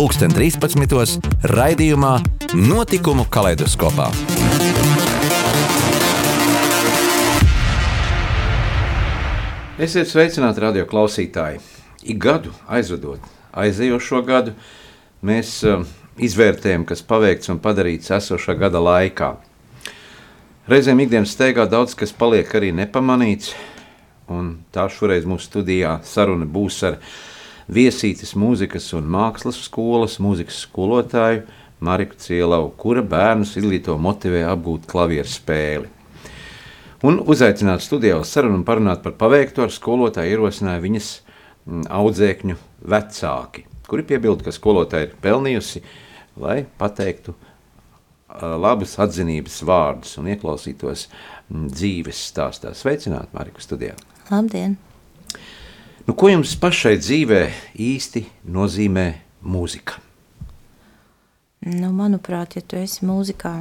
pulksten 13. raidījumā Notikumu kaleidoskopā. Esiet sveicināti radio klausītāji. Ik gadu aizvedot aizējošo gadu, mēs uh, izvērtējam, kas paveikts un padarīts esošā gada laikā. Reizēm ikdienas steigā daudz kas paliek arī nepamanīts, un tā šoreiz mūsu studijā saruna būs ar viesītes mūzikas un mākslas skolas mūzikas skolotāju Mariku Cielavu, kura bērnus izglīto motivē apgūt klavieru spēli. Un uzaicināt studijā uz sarunu un parunāt par paveikto ar skolotāju ierosināja viņas mm, audzēkņu vecāki, kuri piebilda, ka skolotāja ir pelnījusi, lai pateiktu labus atzinības vārdus un ieklausītos mm, dzīves stāstā. Sveicināt, Marika, studijā! Labdien! Nu, ko jums pašai dzīvē īsti nozīmē mūzika? Nu, manuprāt, ja tu esi mūzikā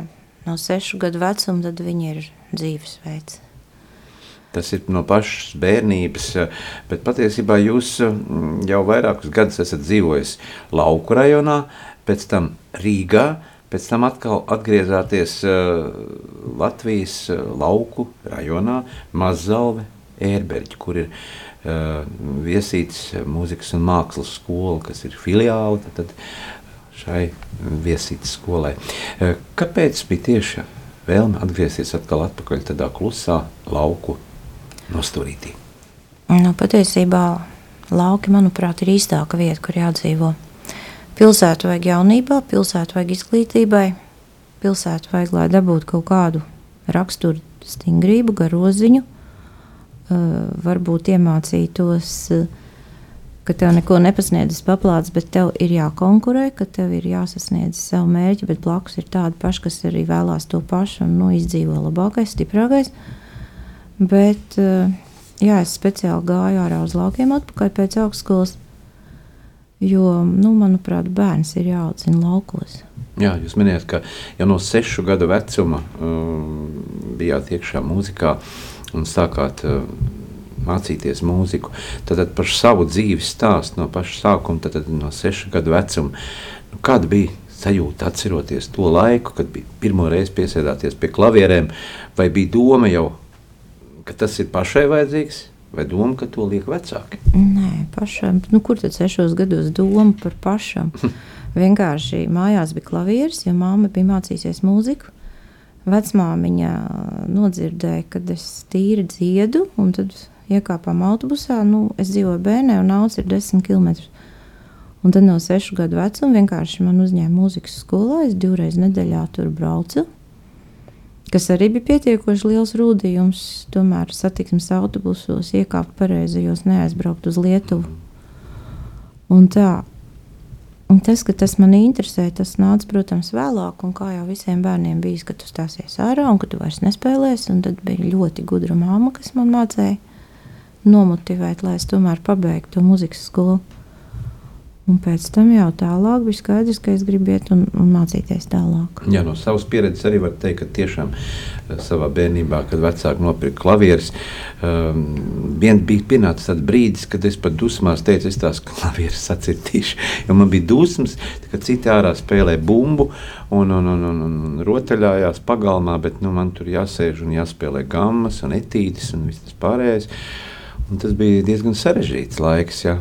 no sešu gadu vecuma, tad viņi ir dzīvesveids. Tas ir no pašas bērnības, bet patiesībā jūs jau vairākus gadus esat dzīvojis lauku rajonā, pēc tam Rīgā, pēc tam atkal atgriezāties Latvijas lauku rajonā, Mazalve, Ērberģi, kur ir uh, viesīts mūzikas un mākslas skola, kas ir filiāli tad šai viesītas skolai. Uh, kāpēc bija tieši vēlme atgriezties atkal atpakaļ tādā klusā lauku nosturītī? Nu, patiesībā lauki, manuprāt, ir īstāka vieta, kur jādzīvo. Pilsētu vajag jaunībā, pilsētu vajag izglītībai, pilsētu vajag, lai dabūtu kaut kādu raksturu stingrību, garoziņu, varbūt iemācītos, ka tev neko nepasniedzis paplāts, bet tev ir jākonkurē, ka tev ir jāsasniedz savu mērķi, bet blakus ir tādi paši, kas arī vēlās to pašu un nu, izdzīvo labākais, stiprākais. Bet jā, es speciāli gāju ārā uz laukiem atpakaļ pēc augstskolas, jo, nu, manuprāt, bērns ir jāaudzina laukos. Jā, jūs minējāt, ka jau no sešu gadu vecuma um, bijāt iekšā mūzikā. Uh, un sākāt uh, mācīties mūziku, tad, par savu dzīves stāstu no paša sākuma, tad, tad no sešu gadu vecuma, nu, kāda bija sajūta atceroties to laiku, kad bija pirmo reizi piesēdāties pie klavierēm, vai bija doma jau, ka tas ir pašai vajadzīgs, vai doma, ka to liek vecāki? Nē, pašam, nu kur tad sešos gados doma par pašam? Vienkārši mājās bija klavieris, jo māma bija mācīsies mūziku, Vecmāmiņa nodzirdēja, kad es tīri dziedu, un tad iekāpām autobusā. Nu, es dzīvoju bērnē, un naudas ir 10 km. Un tad no 6 gadu vecuma vienkārši man uzņēma mūzikas skolā. Es divreiz nedēļā tur braucu. Kas arī bija pietiekoši liels rūdījums. Tomēr satiksmes autobusos iekāpt pareizajos, neaizbraukt uz Lietuvu. Un tā, Un tas, ka tas man interesē, tas nāca, protams, vēlāk. Un kā jau visiem bērniem bija, ka tu stāsies ārā un ka tu vairs nespēlēsi. Tad bija ļoti gudra māma, kas man mācīja nomotivēt, lai es tomēr pabeigtu muzikas skolu. Un pēc tam jau tālāk bija skaidrs, ka es gribu iet un, un mācīties tālāk. Jā, no savas pieredzes arī var teikt, ka tiešām eh, savā bērnībā, kad vecāki nopirka klavierus, um, vien bija pienācis tāds brīdis, kad es pat dusmās teicu, es tās klavierus sacirtīšu. Jo man bija dusmas, ka citi ārā spēlē bumbu un, un, un, un, un rotaļājās pagalmā, bet nu, man tur jāsēž un jāspēlē gammas un etīdes un viss tas pārējais. Un tas bija diezgan sarežģīts laiks. Ja.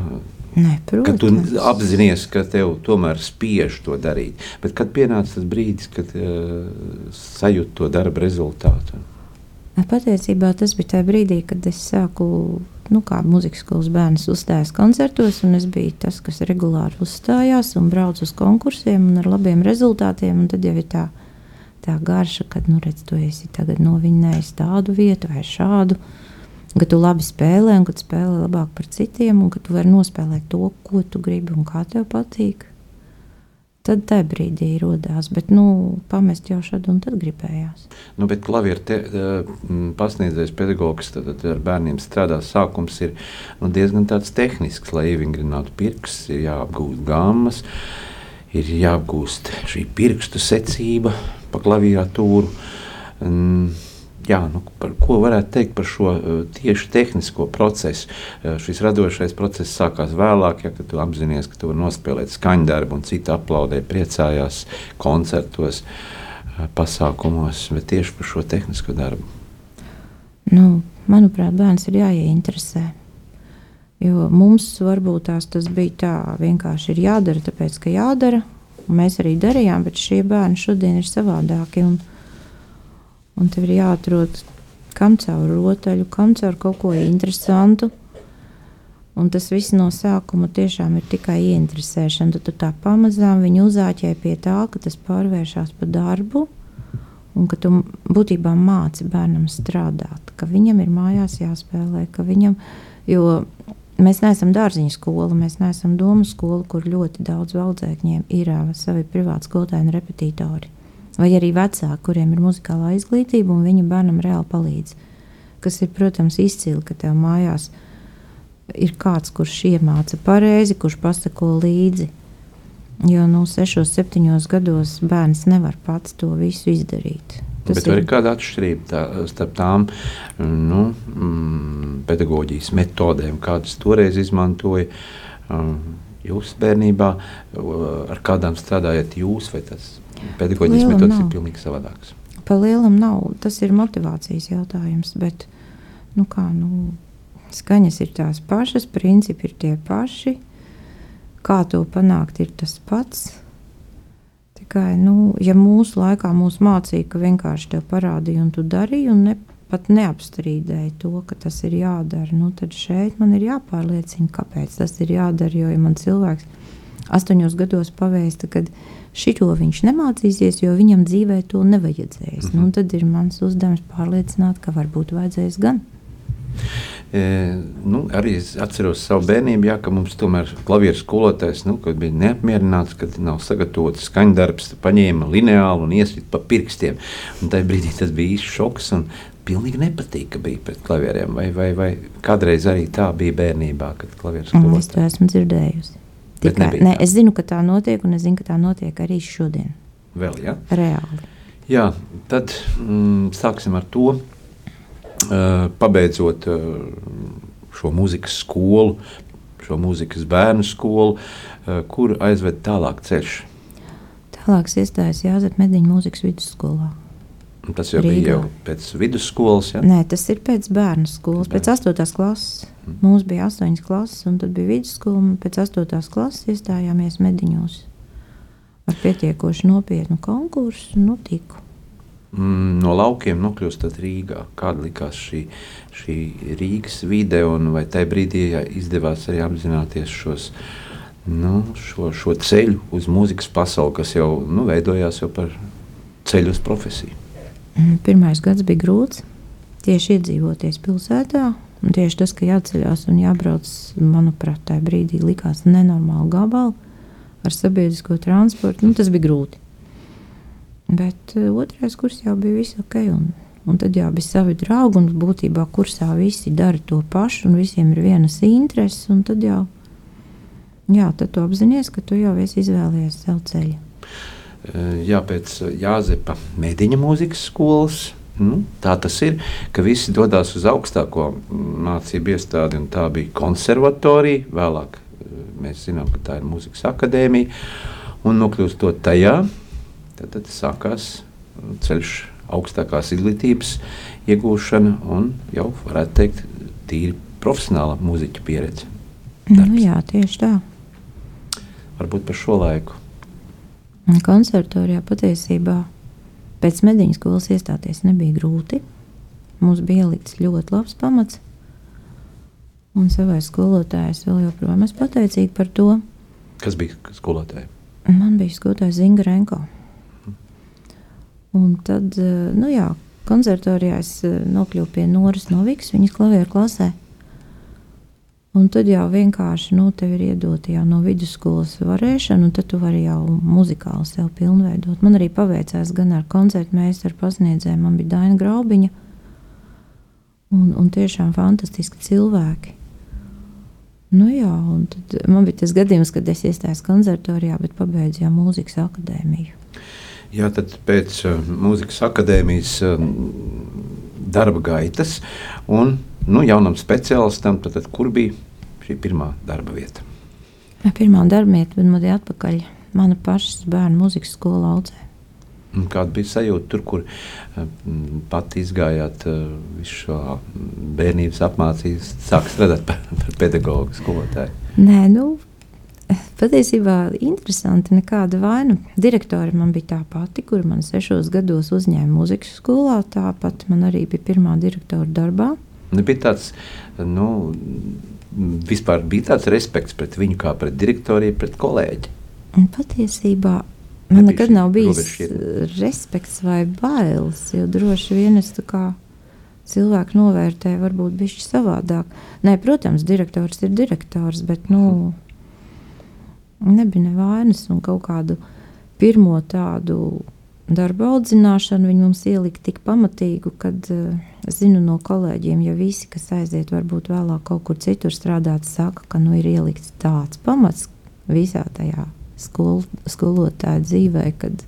Ne, protams. Kad tu apzinājies, ka tev tomēr spiež to darīt. Bet kad pienāca tas brīdis, kad uh, sajūti to darba rezultātu? Patiesībā tas bija tajā brīdī, kad es sāku, nu, kā muzikas skolas bērns, uzstājās koncertos, un es biju tas, kas regulāri uzstājās un braucu uz konkursiem ar labiem rezultātiem. Tad jau ir tā, tā garša, kad, nu, redz, tu esi tagad novinnējis tādu vietu vai šādu. Uh, ka tu labi spēlē, un ka tu spēlē labāk par citiem, un ka tu vari nospēlēt to, ko tu gribi un kā tev patīk. tad tajā brīdī radās. Bet nu, pamest jau šādu un tad gribējās. Nu, bet klavieru te, pasniedzējs pedagogs tad, tad ar bērniem strādā. Sākums ir nu, diezgan tehnisks, lai ievingrinātu pirkstus, ir jāapgūst gāmas, ir jāapgūst šī pirkstu secība pa klaviatūru. Um, jā, nu, par, ko varētu teikt par šo uh, tieši tehnisko procesu? Uh, šis radošais process sākās vēlāk, ja tu apzinājies, ka tu vari nospēlēt skaņdarbu, un citi aplaudē, priecājās koncertos, uh, pasākumos, bet tieši par šo tehnisko darbu. Nu, manuprāt, bērns ir jāieinteresē. Jo mums varbūt tās tas bija tā, vienkārši ir jādara, tāpēc ka jādara. Mēs arī darījām, bet šie bērni šodien ir savādāki. Un, Un tev ir jāatrod kam caur rotaļu, kam caur kaut ko interesantu. Un tas viss no sākuma tiešām ir tikai ieinteresēšana. Tad tu tā pamazām viņu uzāķē pie tā, ka tas pārvēršas par darbu. Un ka tu būtībā māci bērnam strādāt, ka viņam ir mājās jāspēlē, ka viņam, jo mēs neesam dārziņu skola, mēs neesam domu skola, kur ļoti daudz valdzēkņiem ir savi privāti skolotāji un repetitori vai arī vecāki, kuriem ir muzikālā izglītība, un viņa bērnam reāli palīdz. Kas ir, protams, izcili, ka tev mājās ir kāds, kurš iemāca pareizi, kurš pasako līdzi. Jo no nu, 6, 7 gados bērns nevar pats to visu izdarīt. Tas Bet ir kāda atšķirība tā, starp tām nu, mm, pedagoģijas metodēm, kādas toreiz izmantoja um, jūsu bērnībā, ar kādām strādājat jūs, vai tas Pedagoģijas metodas ir pilnīgi savādākas. Pa lielam nav. Tas ir motivācijas jautājums. Bet, nu kā, nu, skaņas ir tās pašas, principi ir tie paši. Kā to panākt, ir tas pats. Tikai, nu, ja mūsu laikā mūs mācīja, ka vienkārši te parādīja un tu darīji, un ne, pat neapstrīdēji to, ka tas ir jādara, nu, tad šeit man ir jāpārliecina, kāpēc tas ir jādara. Jo ja man cilvēks astoņos gados pavēsta, kad viņa Šito viņš nemācīsies, jo viņam dzīvē to nevajadzēs. Mm -hmm. nu, tad ir mans uzdevums pārliecināt, ka varbūt vajadzēs gan. E, nu, arī es atceros savu bērnību, jā, ka mums tomēr klavieres skolotājs nu, bija neapmierināts, ka nav sagatavots skaņdarbs, paņēma lineālu un iesvīt pa pirkstiem. Un tajā brīdī tas bija īsts šoks. Un, Pilnīgi nepatīk, ka bija pret klavieriem. Vai, vai, vai kādreiz arī tā bija bērnībā, kad klavieres skolotājs? Es to esmu dzirdējusi. Tikai, ne, es zinu, ka tā notiek, un es zinu, ka tā notiek arī šodien. Vēl, ja? Reāli. Jā, tad mm, sāksim ar to. Uh, pabeidzot uh, šo mūzikas skolu, šo mūzikas bērnu skolu, uh, kur aizved tālāk ceļš. Tālāk iestājās Jāzep Mediņu mūzikas vidusskolā. Tas jau Rīgā. bija jau pēc vidusskolas. Ja? Nē, tas ir pēc bērnu skolas, pēc 8. klases. Mm. Mums bija 8 klases, un tad bija vidusskola. Pēc 8. klases iestājāmies mediņos ar pietiekoši nopietnu konkursu. Nu, tiku. Mm, no laukiem nokļūstat Rīgā. Kāda likās šī, šī Rīgas vide, un vai tajā brīdī izdevās arī apzināties šos, nu, šo, šo ceļu uz mūzikas pasauli, kas jau nu, veidojās jau par ceļu uz profesiju? Mm, pirmais gads bija grūts. Tieši iedzīvoties pilsētā, un tieši tas, ka jāceļās un jābrauc, manuprāt, tajā brīdī likās nenormāli gabali ar sabiedrisko transportu. Nu, tas bija grūti. Bet uh, otrais kurs jau bija viss ok. Un, un tad jau bija savi draugi, un būtībā kursā visi dara to pašu, un visiem ir vienas intereses. Tad jau jā, tad tu apzinājies, ka tu jau esi izvēlējies savu ceļu. Eh, jā, pēc Jāzepa Mēdiņa mūzikas skolas. Nu, tā tas ir, ka visi dodas uz augstāko mācību iestādi, un tā bija konservatorija. Vēlāk eh, mēs zinām, ka tā ir mūzikas akadēmija. Un nokļūstot tajā, tad, tad sākās ceļš augstākās izglītības iegūšana un jau varētu teikt, tīri profesionāla mūziķa pieredze. Nu Darbs. Nu, jā, tieši tā. Varbūt par šo laiku Konservatorijā patiesībā pēc mediņu skolas iestāties nebija grūti. Mums bija ielikts ļoti labs pamats. Un savai skolotājai vēl joprojām esmu pateicīga par to. Kas bija skolotāja? Man bija skolotāja Zinga Renko. Un tad, nu jā, konservatorijā es nokļuvu pie Noras Novikas, viņas klavieru klasē. Un tad jau vienkārši nu, tev ir iedota jau no vidusskolas varēšana, un tad tu vari jau muzikāli sev pilnveidot. Man arī paveicās gan ar koncertu meistaru pasniedzēju, man bija Daina Graubiņa, un, un tiešām fantastiski cilvēki. Nu jā, man bija tas gadījums, kad es iestājos konservatorijā, bet pabeidzu jau mūzikas akadēmiju. Jā, tad pēc uh, mūzikas akadēmijas uh, darba gaitas un nu, jaunam speciālistam, tad, tad kur bija šī pirmā darba vieta? Pirmā darba vieta man bija atpakaļ mana pašas bērnu mūzikas skola audzē. Kāda bija sajūta tur, kur uh, pati izgājāt uh, visu šo bērnības apmācību, sākat strādāt par, par pedagogu skolotāju? Nē, nu, Patiesībā interesanti, nekāda vaina. Direktori man bija tā pati, kur man sešos gados uzņēma muzikas skolā. Tāpat man arī bija pirmā direktora darbā. Nebija tāds, nu, vispār bija tāds respekts pret viņu kā pret direktoriem, pret kolēģi. Patiesībā man Nebija nekad nav bijis respekts vai bailes, jo droši vien es tā kā cilvēku novērtēju, varbūt bišķi savādāk. Nē, protams, direktors ir direktors, bet, nu, hmm nebija nevainas un kaut kādu pirmo tādu darbu audzināšanu viņi mums ielika tik pamatīgu, kad uh, es zinu no kolēģiem, ja visi, kas aiziet, varbūt vēlāk kaut kur citur strādāt, saka, ka nu ir ielikts tāds pamats visā tajā skol, skolotāja dzīvē, kad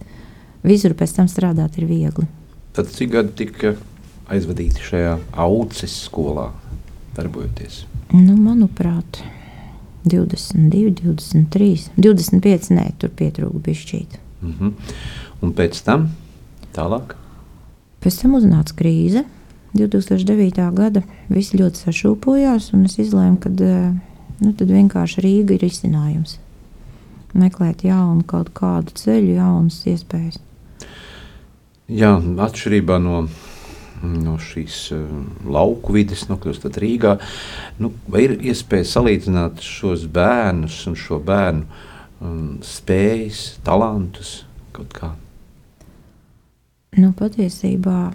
visur pēc tam strādāt ir viegli. Tad cik gadi tika aizvadīti šajā auces skolā darbojoties? Nu, manuprāt, 22, 23, 25, nē, tur pietrūka bišķīt. Mm -hmm. Un pēc tam tālāk? Pēc tam uznāca krīze. 2009. gada viss ļoti sašūpojās, un es izlēmu, ka eh, nu, vienkārši Rīga ir izcinājums. Meklēt jaunu kaut kādu ceļu, jaunas iespējas. Jā, atšķirībā no no šīs uh, lauku vidas, nokļūstat Rīgā. Nu, vai ir iespēja salīdzināt šos bērnus un šo bērnu um, spējas, talantus kaut kā? Nu, patiesībā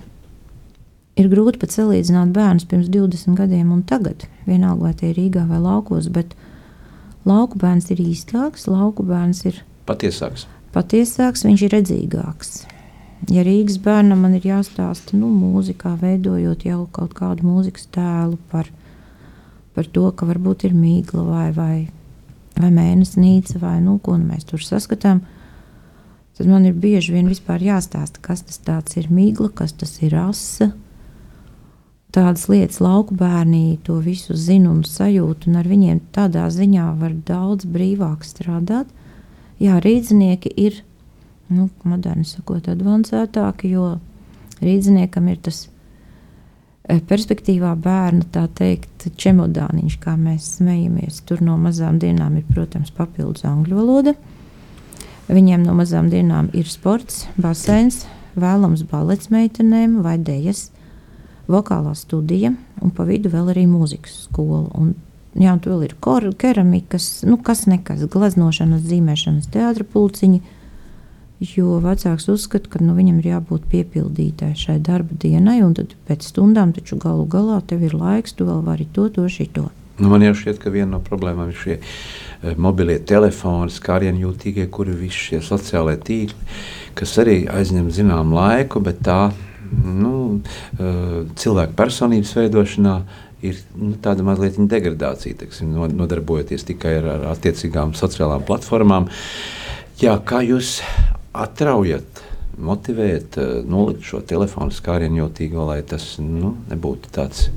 ir grūti pat salīdzināt bērnus pirms 20 gadiem un tagad. Vienalga, vai tie ir Rīgā vai laukos, bet lauku bērns ir īstāks, lauku bērns ir patiesāks. Patiesāks, viņš ir redzīgāks ja Rīgas bērnam man ir jāstāsta, nu, mūzikā, veidojot jau kaut kādu mūzikas tēlu par, par to, ka varbūt ir mīkla vai, vai, vai mēnesnīca, vai nu, ko nu mēs tur saskatām, tad man ir bieži vien jāstāsta, kas tas ir mīkla, kas tas ir rasa. Tādas lietas lauku bērni to visu zina un sajūt, un ar viņiem tādā ziņā var daudz brīvāk strādāt. Jā, rīznieki ir nu, moderni sakot, avansētāki, jo rīzniekam ir tas perspektīvā bērna, tā teikt, čemodāniņš, kā mēs smejamies. Tur no mazām dienām ir, protams, papildus angļu valoda. Viņiem no mazām dienām ir sports, basēns, vēlams balets meitenēm vai dejas, vokālā studija un pa vidu vēl arī mūzikas skola. Un, jā, un tur vēl ir keramikas, nu kas nekas, glaznošanas, zīmēšanas, teātra pulciņi Jo vecāks uzskata, ka nu, viņam ir jābūt piepildītai šai darba dienai, un tad pēc stundām taču galu galā tev ir laiks, tu vēl vari to, to, šito. Nu, man jau šķiet, ka viena no problēmām ir šie uh, mobilie telefoni, skārienu jūtīgie, kuri visi šie sociālie tīkli, kas arī aizņem zināmu laiku, bet tā nu, uh, cilvēka personības veidošanā ir nu, tāda mazliet degradācija, teksim, nodarbojoties tikai ar, ar attiecīgām sociālām platformām. Jā, kā jūs atraujat, motivējat, eh, nolikt šo telefonu skārienu jūtīgo, lai tas nu, nebūtu tāds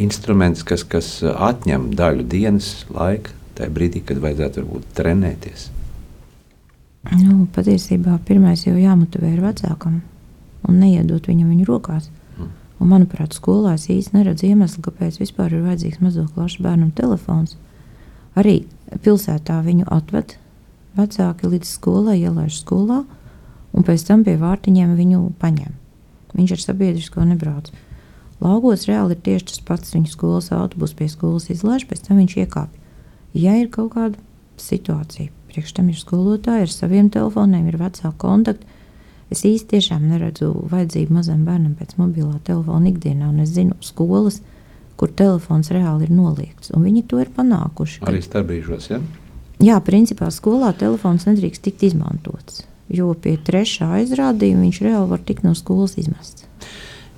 instruments, kas, kas atņem daļu dienas laika, tajā brīdī, kad vajadzētu varbūt trenēties. Nu, patiesībā pirmais jau jāmotivē ir vecākam un neiedot viņam viņu rokās. Mm. Un, manuprāt, skolā es īsti neredzu iemeslu, kāpēc vispār ir vajadzīgs mazo klašu bērnam telefons. Arī pilsētā viņu atved, vecāki līdz skolai ielaiž skolā, un pēc tam pie vārtiņiem viņu paņem. Viņš ar sabiedrisko nebrauc. Laugos reāli ir tieši tas pats. Viņa skolas autobus pie skolas izlaiž, pēc tam viņš iekāpj. Ja ir kaut kāda situācija, priekš tam ir skolotāji ar saviem telefoniem, ir vecāku kontakti. Es tiešām neredzu vajadzību mazam bērnam pēc mobilā telefona ikdienā, un es zinu skolas, kur telefons reāli ir noliegts. Viņi to ir panākuši. Arī starpbrīžos, ja? Jā, principā skolā telefons nedrīkst tikt izmantots, jo pie trešā aizrādījuma viņš reāli var tikt no skolas izmests.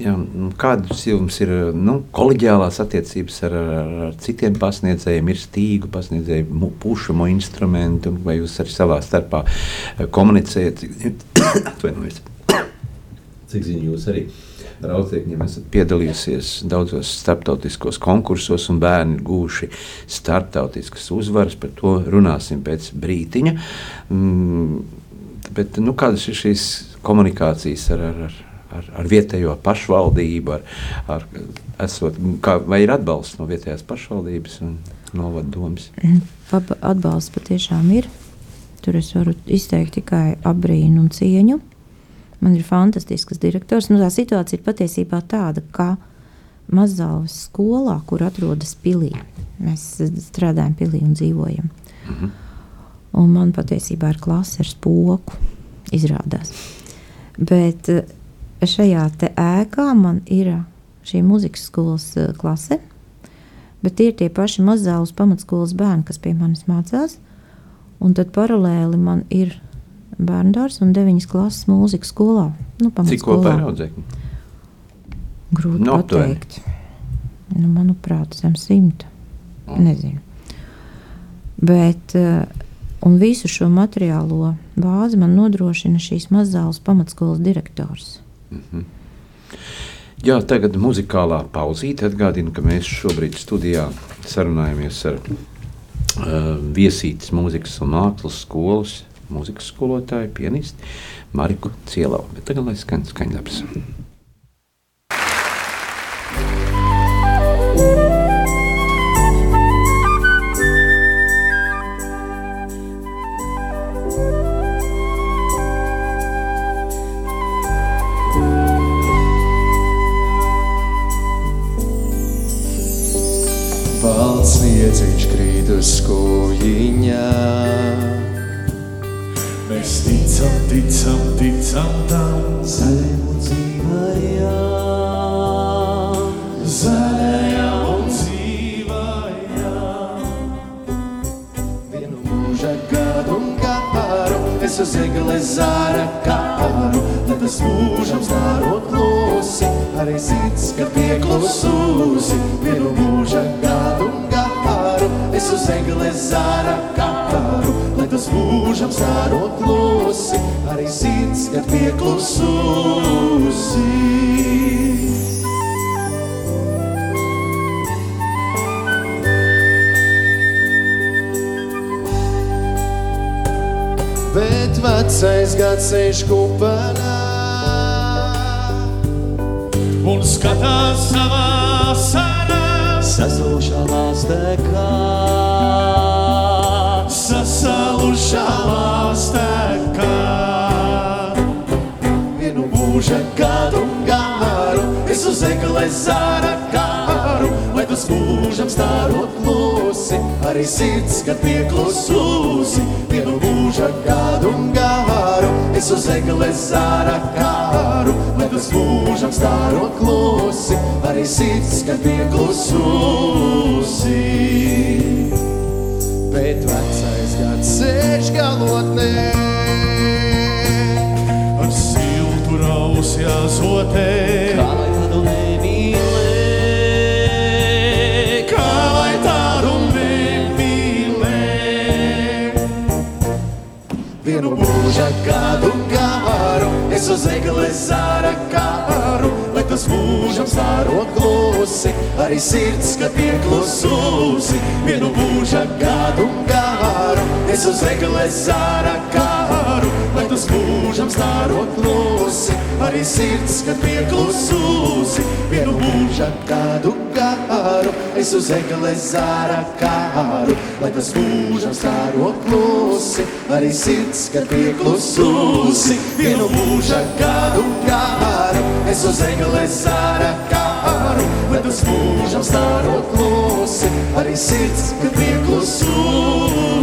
Jā, kādas jums ir nu, kolēģiālās attiecības ar, ar, ar citiem pasniedzējiem? Ir stīgu pasniedzēji, pušamo instrumentu, vai jūs arī savā starpā eh, komunicējat? Cik zinu, jūs arī Raudzēkņiem esat piedalījusies daudzos starptautiskos konkursos, un bērni ir guvuši starptautiskas uzvaras. Par to runāsim pēc brītiņa. Mm, bet, nu, kādas ir šīs komunikācijas ar, ar, ar ar, ar vietējo pašvaldību, ar, ar, esot, kā, vai ir atbalsts no vietējās pašvaldības un novaddomas? Mm, atbalsts patiešām ir. Tur es varu izteikt tikai apbrīnu un cieņu. Man ir fantastisks direktors. Nu, tā situācija ir patiesībā tāda, ka Mazāles skolā, kur atrodas pilī, mēs strādājam pilī un dzīvojam. -hmm. Un man patiesībā ir klase ar spoku, izrādās. Bet šajā ēkā man ir šī muzikas skolas eh, klase, bet tie ir tie paši mazālas pamatskolas bērni, kas pie manis mācās. Un tad paralēli man ir bērndārs un deviņas klases mūzikas skolā. Nu, Cik kopā ir audzēkņi? Grūti no, pateikt. Nu, manuprāt, zem simta. Mm. Nezinu. Bet, uh, un visu šo materiālo bāzi man nodrošina šīs mazālas pamatskolas direktors. Mm -hmm. Jā, tagad muzikālā pauzīte atgādina, ka mēs šobrīd studijā sarunājamies ar uh, viesītas mūzikas un mākslas skolas mūzikas skolotāju, pianistu Mariku Cielau. Bet tagad lai skan skaņdarbs. Zāra kāru Lai tas mūžam stārot klusi Arī sirds, kad pieklusūsi Vienu mūža gadu un es uz egles zāra kāru, lai tas mūžam stārot klusi, arī sirds, kad pieklususi. Vecais gads sēž kupenā un skatās savā sarā sasilšanās tekā. Sasalušās tekā. Vienu mūža gadu garu, es uz egles zāra kāru, lai tas mūžam stārot klusi, arī sirds, kad pieklusūsi. Vienu mūža gadu garu, es uz egles zāra kāru, lai tas mūžam stārot klusi, arī sirds, kad pieklusūsi. Bet vecais gads sēž galotnē, ar siltu rausi azotē. Kā Vienu mūža gadu garu, es tas mūžam stārot klusi, arī sirds, kad pieklusūsi, vienu mūža gadu garu, es uz egles zāra kāru, lai tas mūžam stārot klusi, arī sirds, kad pieklusūsi, vienu mūža gadu garu, es uz egles zāra kāru, lai tas mūžam stārot klusi, arī sirds, kad pieklusūsi, vienu mūža gadu garu, es uz egles zāra kāru, lai tas mūžam stārot klusi, arī sirds, kad pieklusūsi.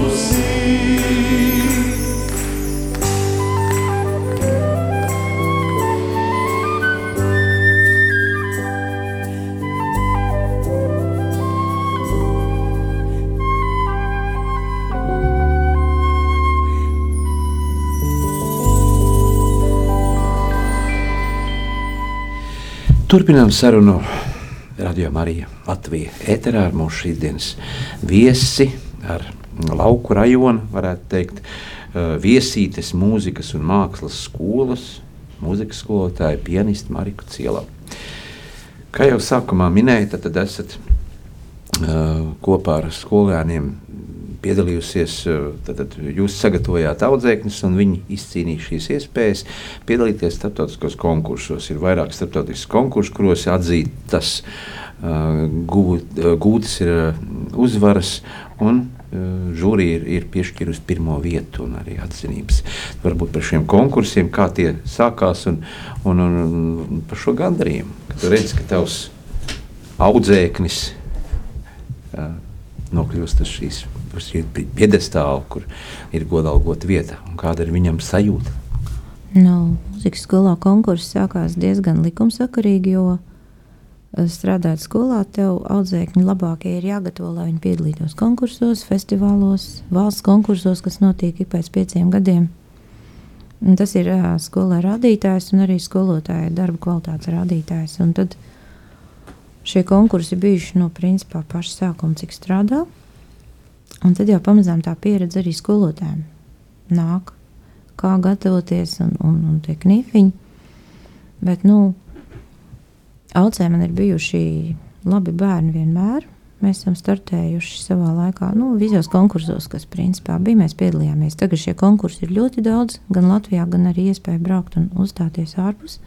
Turpinām sarunu Radio Marija Latvija ēterā ar mūsu šīsdienas viesi, ar lauku rajonu, varētu teikt, viesītes mūzikas un mākslas skolas, mūzikas skolotāju, pianistu Mariku Cielu. Kā jau sākumā minēja, tad, tad esat uh, kopā ar skolēniem piedalījusies, tad, tad jūs sagatavojāt audzēkņus, un viņi izcīnīja šīs iespējas piedalīties starptautiskos konkursos. Ir vairāk starptautisku konkursu, kuros atzītas uh, gūt, gūtas ir uzvaras, un žūrija ir, ir piešķīrusi pirmo vietu un arī atzinības. Varbūt par šiem konkursiem, kā tie sākās, un, un, un, par šo gandarījumu. Kad tu redzi, ka tavs audzēknis nokļūst uz šīs piedestāla, kur ir godalgota vieta. Kāda ir viņam sajūta? Nu, mūzikas skolā konkurss sākās diezgan likumsakarīgi, jo eh, strādājot skolā, tev audzēkņi labākie ir jāgatavo, lai viņi piedalītos konkursos, festivālos, valsts konkursos, kas notiek ik pēc pieciem gadiem. Un tas ir uh, skolā rādītājs un arī skolotāja darba kvalitātes rādītājs. Un tad šie konkursi bijuši no principā paša sākuma, cik strādā. Un tad jau pamazām tā pieredze arī skolotājiem nāk, kā gatavoties un, un, un tie knifiņi. Bet, nu, audzē man ir bijuši labi bērni vienmēr. Mēs esam startējuši savā laikā, nu, visos konkursos, kas principā bija. Mēs piedalījāmies. Tagad šie konkursi ir ļoti daudz, gan Latvijā, gan arī iespēja braukt un uzstāties ārpus.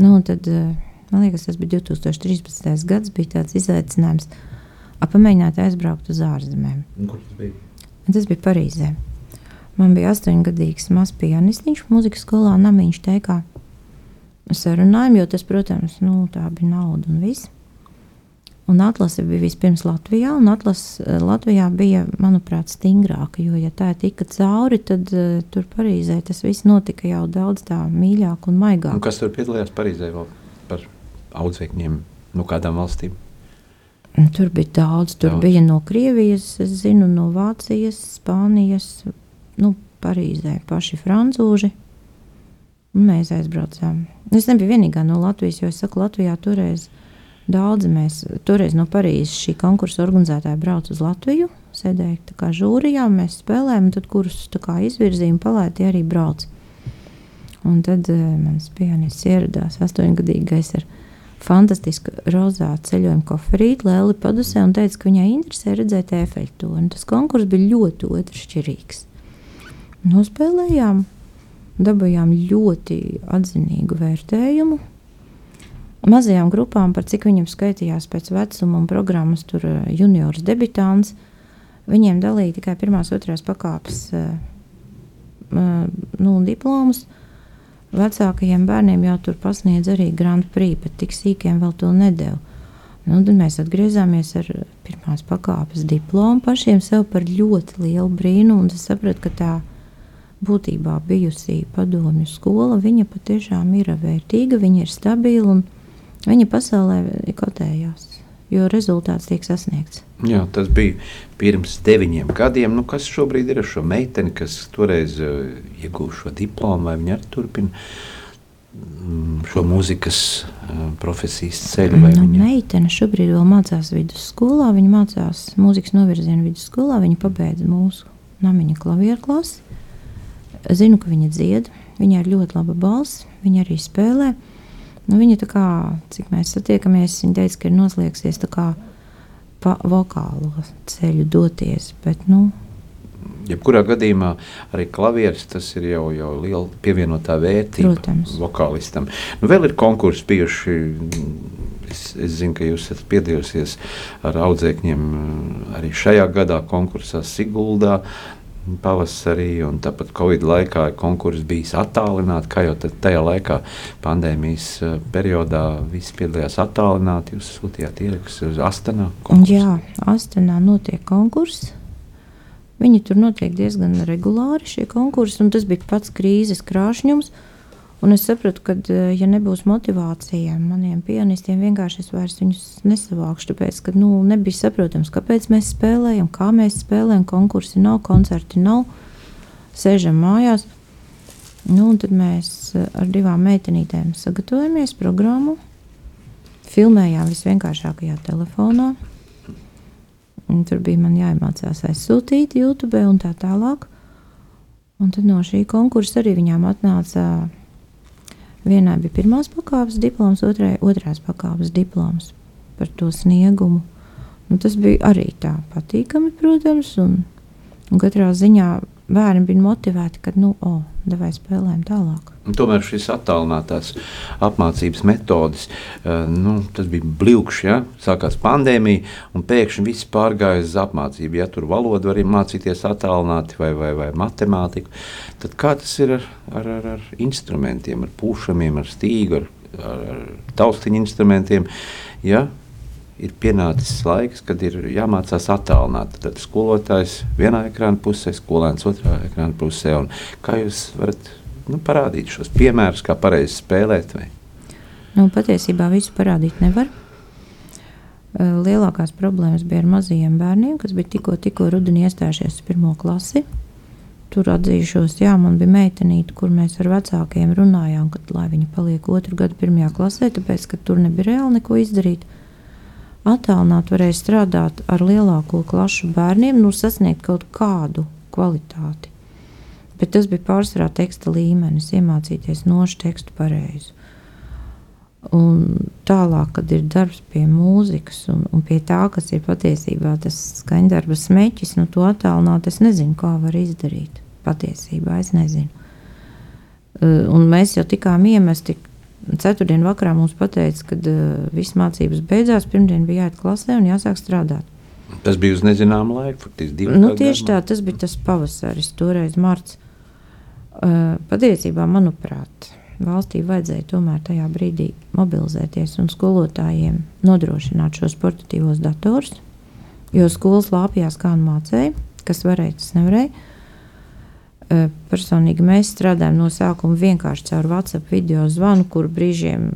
Nu, tad, eh, man liekas, tas bija 2013. gads, bija tāds izaicinājums apmēģināt aizbraukt uz ārzemēm. Kur tas bija? Tas bija Parīzē. Man bija astoņgadīgs mazs pianistiņš, mūzikas skolā, namiņš teikā. Sarunājām, jo tas, protams, nu, tā bija nauda un viss. Un atlase bija vispirms Latvijā, un atlase eh, Latvijā bija, manuprāt, stingrāka. Jo, ja tā tika cauri, tad uh, tur Parīzē tas viss notika jau daudz tā mīļāk un maigāk. Un kas tur piedalījās Parīzē vēl par audzēkņiem no kādām valstīm? Tur bija daudz. Tur daudz. bija no Krievijas, zinu, no Vācijas, Spānijas, nu, Parīzē paši frančūži. Mēs aizbraucām. Es nebiju vienīgā no Latvijas, jo es saku, Latvijā toreiz daudzi mēs, toreiz no Parīzes šī konkursa organizētāja brauca uz Latviju, sēdēja kā žūrijā, mēs spēlējām, tad kurus izvirzīja un palaidi arī brauc. Un tad uh, mans pianists ieradās astoņgadīgais ar fantastisku rozā ceļojuma koferīti, Lēli padusē un teica, ka viņai interesē redzēt efektūru. Tas konkurss bija ļoti otršķirīgs. Nospēlējām, dabūjām ļoti atzinīgu vērtējumu. Mazajām grupām, par cik viņam skaitījās pēc vecuma un programmas, tur eh, juniors debitāns, viņiem dalīja tikai pirmās, otrās pakāpes uh, nu, diplomus. Uh, Vecākajiem bērniem jau tur pasniedz arī Grand Prix, bet tik sīkiem vēl to nedēļu. Nu, tad mēs atgriezāmies ar pirmās pakāpes diplomu pašiem sev par ļoti lielu brīnumu. Es sapratu, ka tā būtībā bijusī padomju skola, viņa patiešām ir vērtīga, viņa ir stabila un viņa pasaulē kotējās jo rezultāts tiek sasniegts. Jā, tas bija pirms deviņiem gadiem. Nu, kas šobrīd ir ar šo meiteni, kas toreiz uh, ieguva šo diplomu, vai viņa arī turpina mm, šo mūzikas uh, profesijas ceļu? Nu, viņa... Meitene šobrīd vēl mācās vidusskolā. Viņa mācās mūzikas novirzienu vidusskolā. Viņa pabeidza mūsu namiņa klavieru klasi. Zinu, ka viņa dzied. Viņai ir ļoti laba balss. Viņa arī spēlē. Uh, Nu, viņa tā kā, cik mēs satiekamies, viņa teica, ka ir noslēgsies tā kā pa vokālo ceļu doties. Bet, nu, Jebkurā gadījumā arī klavieris tas ir jau, jau liela pievienotā vērtība Protams. vokālistam. Nu, vēl ir konkursi bijuši. Es, es zinu, ka jūs esat piedalījusies ar audzēkņiem arī šajā gadā konkursā Siguldā pavasarī, un tāpat Covid laikā konkurss bija attālināts. Kā jau tajā laikā, pandēmijas eh, periodā, visi piedalījās attālināti. Jūs sūtījāt ierakstus uz Astanā. Konkursu. Jā, Astanā notiek konkurss. Viņi tur notiek diezgan regulāri, šie konkursi, un tas bija pats krīzes krāšņums. Uh, Un es sapratu, ka, eh, ja nebūs motivācija maniem pianistiem, vienkārši es vairs viņus nesavākšu. Tāpēc, ka nu, nebija saprotams, kāpēc mēs spēlējam, kā mēs spēlējam. Konkursi nav, koncerti nav, sēžam mājās. Nu, tad mēs eh, ar divām meitenītēm sagatavojamies programmu. filmējām visvienkāršākajā telefonā. Un tur bija jāiemācās aizsūtīt YouTube un tā tālāk. Un tad no šī konkursa arī viņām atnāca. Vienai bija pirmās pakāpes diploms, otrai otrās pakāpes diploms par to sniegumu. Nu, tas bija arī tā patīkami, protams, un, un katrā ziņā bērni bija motivēti, ka, nu, oh, devai spēlēm tālāk. Tomēr šīs attālinātās apmācības metodes, uh, nu, tas bija blikšķi. Ja? Sākās pandēmija, un pēkšņi viss pārgāja uz apmācību. Ja tur valodu var mācīties attālināti vai, vai, vai matemātiku, tad kā tas ir ar, ar, ar, ar instrumentiem, ar pušamiem, ar stīgu, ar, ar, ar taustiņu instrumentiem? Ja? Ir pienācis laiks, kad ir jāmācās attālināt. Tad skolotājs vienā ekrāna pusē, skolēns otrā ekrāna pusē. Kā jūs varat nu, parādīt šos piemērus, kā pareizi spēlēt? Vai? Nu, patiesībā visu parādīt nevar. Lielākās problēmas bija ar mazajiem bērniem, kas bija tikko, tikko rudenī iestājušies pirmo klasi. Tur atzīšos, jā, man bija meitenīte, kur mēs ar vecākiem runājām, kad, lai viņa paliek otru gadu pirmajā klasē, tāpēc, ka tur nebija reāli neko izdarīt. Uh, attālināt varēja strādāt ar lielāko klašu bērniem, nu, sasniegt kaut kādu kvalitāti. Bet tas bija pārsvarā teksta līmenis, iemācīties nošu tekstu pareizi. Un tālāk, kad ir darbs pie mūzikas un, un pie tā, kas ir patiesībā tas skaņdarba smēķis, nu, to attālināt, es nezinu, kā var izdarīt. Patiesībā es nezinu. Un mēs jau tikām iemesti Ceturtdien vakarā mums teica, ka uh, viss mācības beidzās, pirmdien bija jāiet klasē un jāsāk strādāt. Tas bija uz nezināmu laiku, faktiski divi nu, tieši tā, tas bija tas pavasaris, toreiz marts. Uh, patiesībā, manuprāt, valstī vajadzēja tomēr tajā brīdī mobilizēties un skolotājiem nodrošināt šos portatīvos datorus, jo skolas lāpjās kā un mācēja, kas varēja, tas nevarēja. Personīgi mēs strādājam no sākuma vienkārši caur WhatsApp video zvanu, kur brīžiem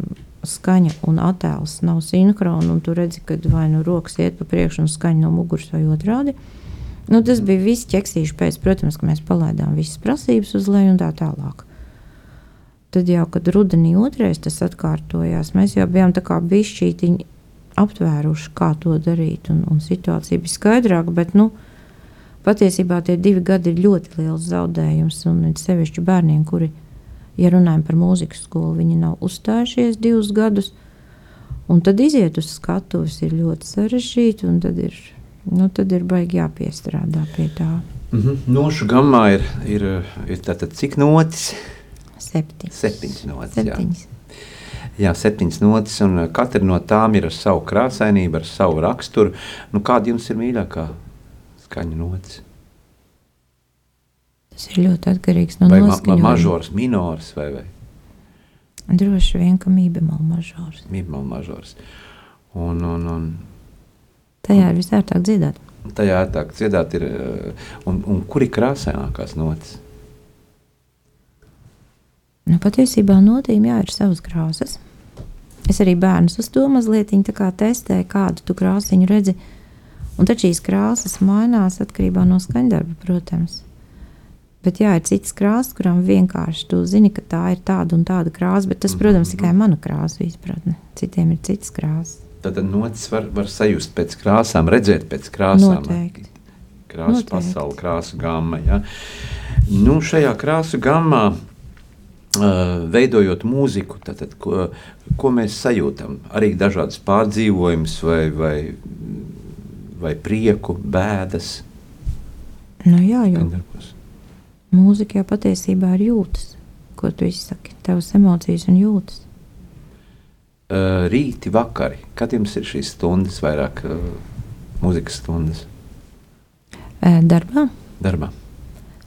skaņa un attēls nav sinhroni, un tu redzi, ka vai nu rokas iet pa priekšu un skaņa no muguras vai otrādi. Nu, tas bija viss ķeksīši pēc, protams, ka mēs palaidām visas prasības uz leju un tā tālāk. Tad jau, kad rudenī otrais tas atkārtojās, mēs jau bijām tā kā bišķītiņi aptvēruši, kā to darīt, un, un situācija bija skaidrāka, bet, nu, Patiesībā tie divi gadi ir ļoti liels zaudējums, un sevišķi bērniem, kuri, ja runājam par mūzikas skolu, viņi nav uzstājušies divus gadus. Un tad iziet uz skatuves ir ļoti sarežģīti, un tad ir, nu, tad ir baigi jāpiestrādā pie tā. Mm -hmm. Nošu gammā ir, ir, ir tātad cik notis? Septiņas. Septiņas notis, Septiņas. Jā. Jā, septiņas notis, un katra no tām ir ar savu krāsainību, ar savu raksturu. Nu, kāda jums ir mīļākā? Skaņu nots. Tas ir ļoti atkarīgs no vai noskaņojuma. Ma mažors, minors vai, vai? Droši vien, ka mībemol mažors. Mībemol mažors. Un, un, un, Tajā ir visērtāk dziedāt. Tajā ērtāk dziedāt ir, eh, un, un kur ir krāsainākās notis? Nu, patiesībā notīm jā, ir savas krāsas. Es arī bērnus uz to mazliet testēju, kādu tu krāsiņu redzi. Uh, Un tad šīs krāsas mainās atkarībā no skaņdarba, protams. Bet jā, ir citas krāsas, kurām vienkārši tu zini, ka tā ir tāda un tāda krāsa, bet tas, protams, tikai mana krāsa izpratne. Citiem ir citas krāsas. Tad nocis var, var sajust pēc krāsām, redzēt pēc krāsām. Noteikti. Krāsu Noteikti. pasauli, krāsu gama. Ja? Nu, šajā krāsu gammā Uh, veidojot mūziku, tad, ko, ko mēs sajūtam, arī dažādas pārdzīvojumus vai, vai vai prieku, bēdas. Nu, jā, jau mūzika jau patiesībā ir jūtas, ko tu izsaki, tavas emocijas un jūtas. Uh, rīti, vakari, kad jums ir šīs stundas, vairāk uh, mūzikas stundas? Uh, darbā. Darbā.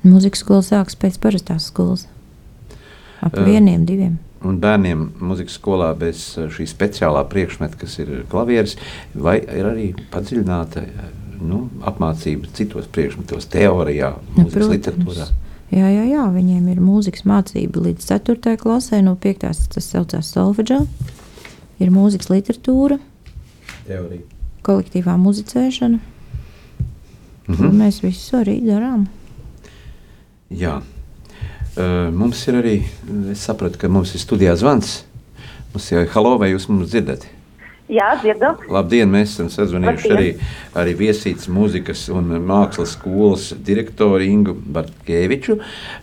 Mūzikas skola sākas pēc parastās skolas. Ap vieniem, diviem. Un bērniem mūzikas skolā bez eh, šī speciālā priekšmeta, kas ir klavieris, vai ir arī padziļināta nu, apmācība citos priekšmetos, teorijā, nu, mūzikas Protams. literatūrā. Jā, jā, jā, viņiem ir mūzikas mācība līdz 4. klasē, no 5. tas saucās solfeģā. Ir mūzikas literatūra, teorija, kolektīvā muzicēšana. Mm -hmm. Mēs visu arī darām. Jā. Uh, mums ir arī, es sapratu, ka mums ir studijā zvans. Mums ir halo, vai jūs mums dzirdat? Jā, dzirdu. Labdien, mēs esam sazvanījuši arī, arī viesītas mūzikas un mākslas skolas direktoru Ingu Bartkeviču.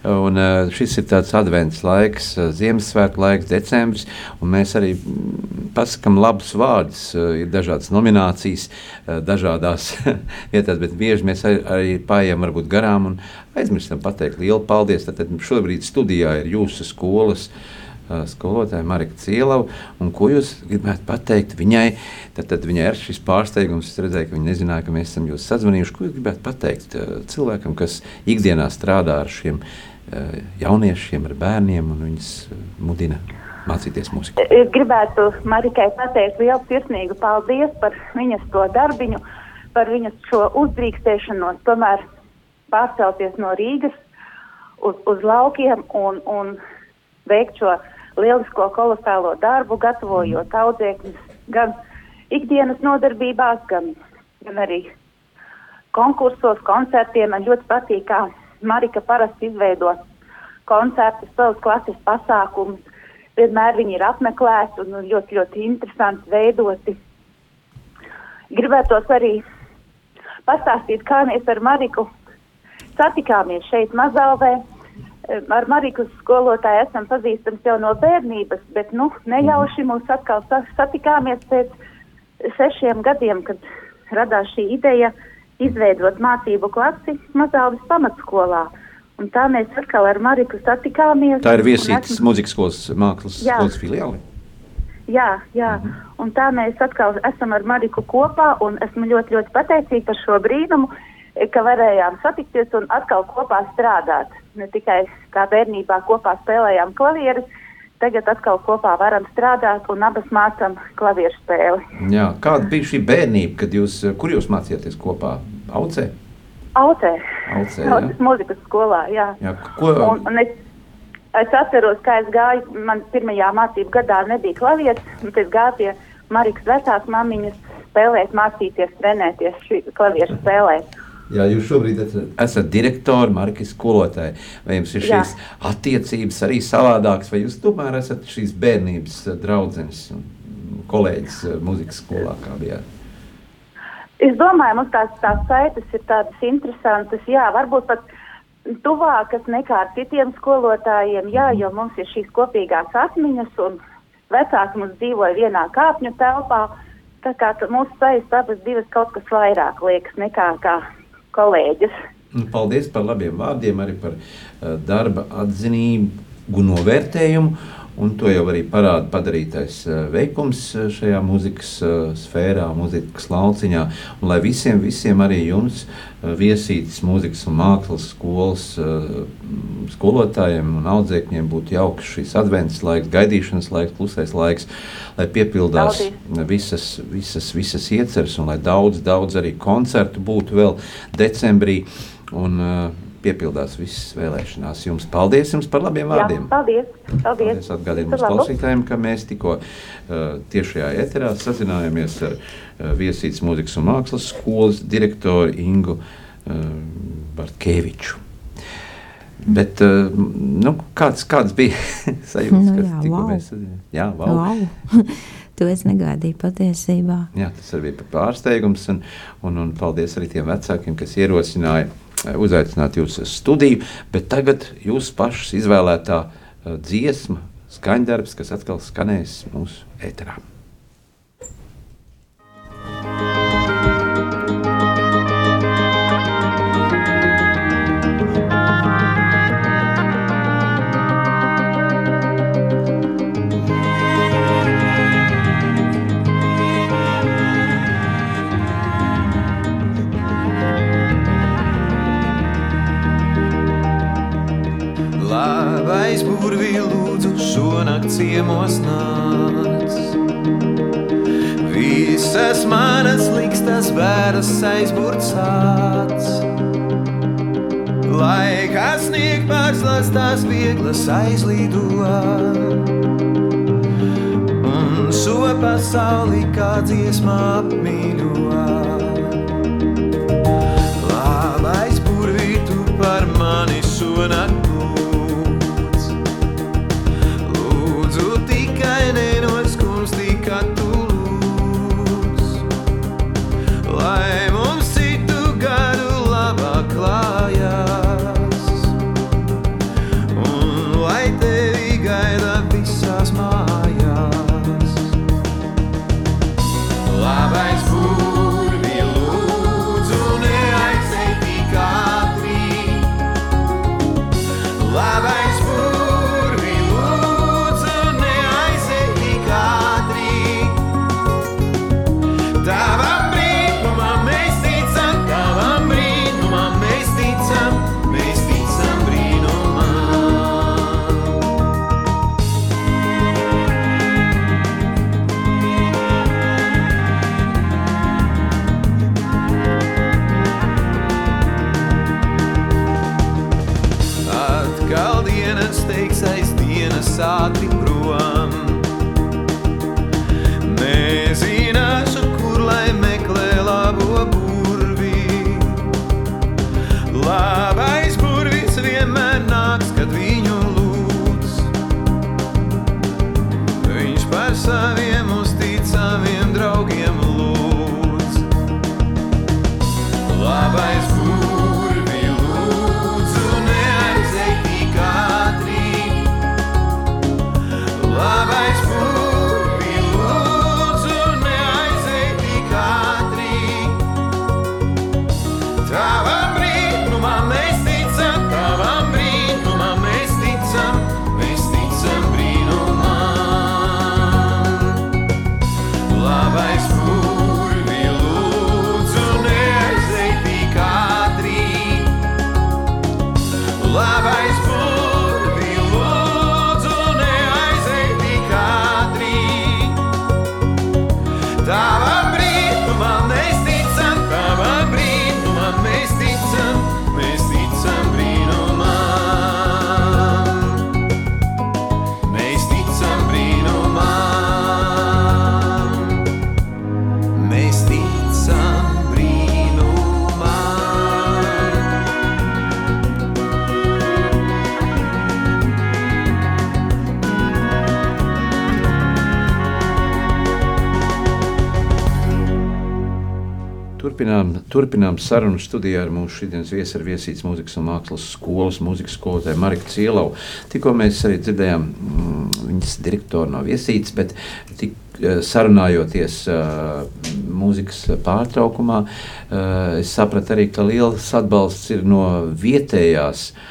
Un, uh, šis ir tāds advents laiks, uh, Ziemassvētku laiks, decembris, un mēs arī mm, pasakam labus vārdus. Uh, ir dažādas nominācijas, dažādās vietās, bet bieži mēs arī, arī paiet varbūt garām un aizmirstam pateikt lielu paldies. Tad, tad šobrīd studijā ir jūsu skolas uh, skolotāja Marika Cielava. Ko jūs gribētu pateikt viņai? Tad, tad viņai ir šis pārsteigums. Es redzēju, ka viņa nezināja, ka mēs esam jūs sazvanījuši. Ko jūs gribētu pateikt cilvēkam, kas ikdienā strādā ar šiem jauniešiem, ar bērniem un viņus mudina? Mācīties mūziku. Es gribētu Marikai pateikt lielu sirsnīgu paldies par viņas to darbiņu, par viņas šo uzdrīkstēšanos, tomēr pārcelties no Rīgas uz, uz laukiem un, un veikt šo lielisko kolosālo darbu, gatavojot audzēkņus gan ikdienas nodarbībās, gan, gan arī konkursos, koncertiem. Man ļoti patīk, kā Marika parasti izveido koncertus, savus klases pasākumus. Vienmēr viņi ir apmeklēti un ļoti, ļoti interesanti veidoti. Gribētos arī pastāstīt, kā mēs ar Mariku satikāmies šeit Mazalvē ar Mariku skolotāju esam pazīstams jau no bērnības, bet nu, nejauši mūs atkal satikāmies pēc sešiem gadiem, kad radās šī ideja izveidot mācību klasi Mazāvis pamatskolā. Un tā mēs atkal ar Mariku satikāmies. Tā ir viesītas esmu... muzikas skolas mākslas jā. skolas filiāli. Jā, jā. Mhm. un tā mēs atkal esam ar Mariku kopā, un esmu ļoti, ļoti pateicīga par šo brīnumu, ka varējām satikties un atkal kopā strādāt ne tikai kā bērnībā kopā spēlējām klavierus, tagad atkal kopā varam strādāt un abas mācām klavieru spēli. Jā, kāda bija šī bērnība, kad jūs, kur jūs mācījāties kopā? Aucē? Aucē. Aucē, Aucē mūzikas skolā, jā. jā ko... un, un es, es atceros, kā es gāju, man pirmajā mācību gadā nebija klavieres, un es gāju pie Marikas vecās mamiņas spēlēt, mācīties, trenēties klavieru spēlēt. Jā, jūs šobrīd esat direktori, marķis skolotāji. Vai jums ir šīs Jā. attiecības arī savādākas, vai jūs tomēr esat šīs bērnības eh, draudzenes un kolēģis eh, muzikas skolā? Es domāju, mums tās, tās saites ir tādas interesantas, jā, varbūt pat tuvākas nekā ar citiem skolotājiem, jā, jo mums ir šīs kopīgās atmiņas un vecāki mums dzīvoja vienā kāpņu telpā, tā kā mūsu saites abas divas kaut kas vairāk liekas nekā kā kolēģus. Nu, paldies par labiem vārdiem, arī par uh, darba atzinību, novērtējumu. Un to jau arī parāda padarītais uh, veikums uh, šajā mūzikas uh, sfērā, mūzikas lauciņā. Un lai visiem, visiem arī jums, viesītas mūzikas un mākslas skolas skolotājiem un audzēkņiem būtu jauks šis advents laiks, gaidīšanas laiks, klusais laiks, lai piepildās visas, visas, visas ieceres un lai daudz, daudz arī koncertu būtu vēl decembrī. Un, uh, piepildās visas vēlēšanās. Jums paldies jums par labiem vārdiem. Jā, paldies. paldies. paldies Atgādīju mums klausītājiem, ka mēs tikko uh, tiešajā eterā sazinājāmies ar uh, Viesītas mūzikas un mākslas skolas direktoru Ingu uh, Bartkeviču. Bet, uh, nu, kāds, kāds bija sajūta? Nu, jā, wow. mēs jā, wow. wow. to es negaidīju patiesībā. Jā, tas arī bija pārsteigums. Un, un, un paldies arī tiem vecākiem, kas ierosināja uzaicināt jūs uz studiju, bet tagad jūs pašas izvēlētā uh, dziesma, skaņdarbs, kas atkal skanēs mūsu ēterā. Ciemos nāc. Visas manas likstas bēras aizburcāts. Lai kas sniegt pārslas tās vieglas aizlidot. Un šo pasauli kā dziesmā apmīļot. Labais burvītu par mani šonakt Turpinām, sarunu studijā ar mūsu šodienas viesu, ar viesītas mūzikas un mākslas skolas mūzikas skolotāju Mariku Cielovu. Tikko mēs arī dzirdējām mm, viņas direktoru no viesītas, bet tik, eh, sarunājoties uh, mūzikas pārtraukumā, uh, es sapratu arī, ka liels atbalsts ir no vietējās um,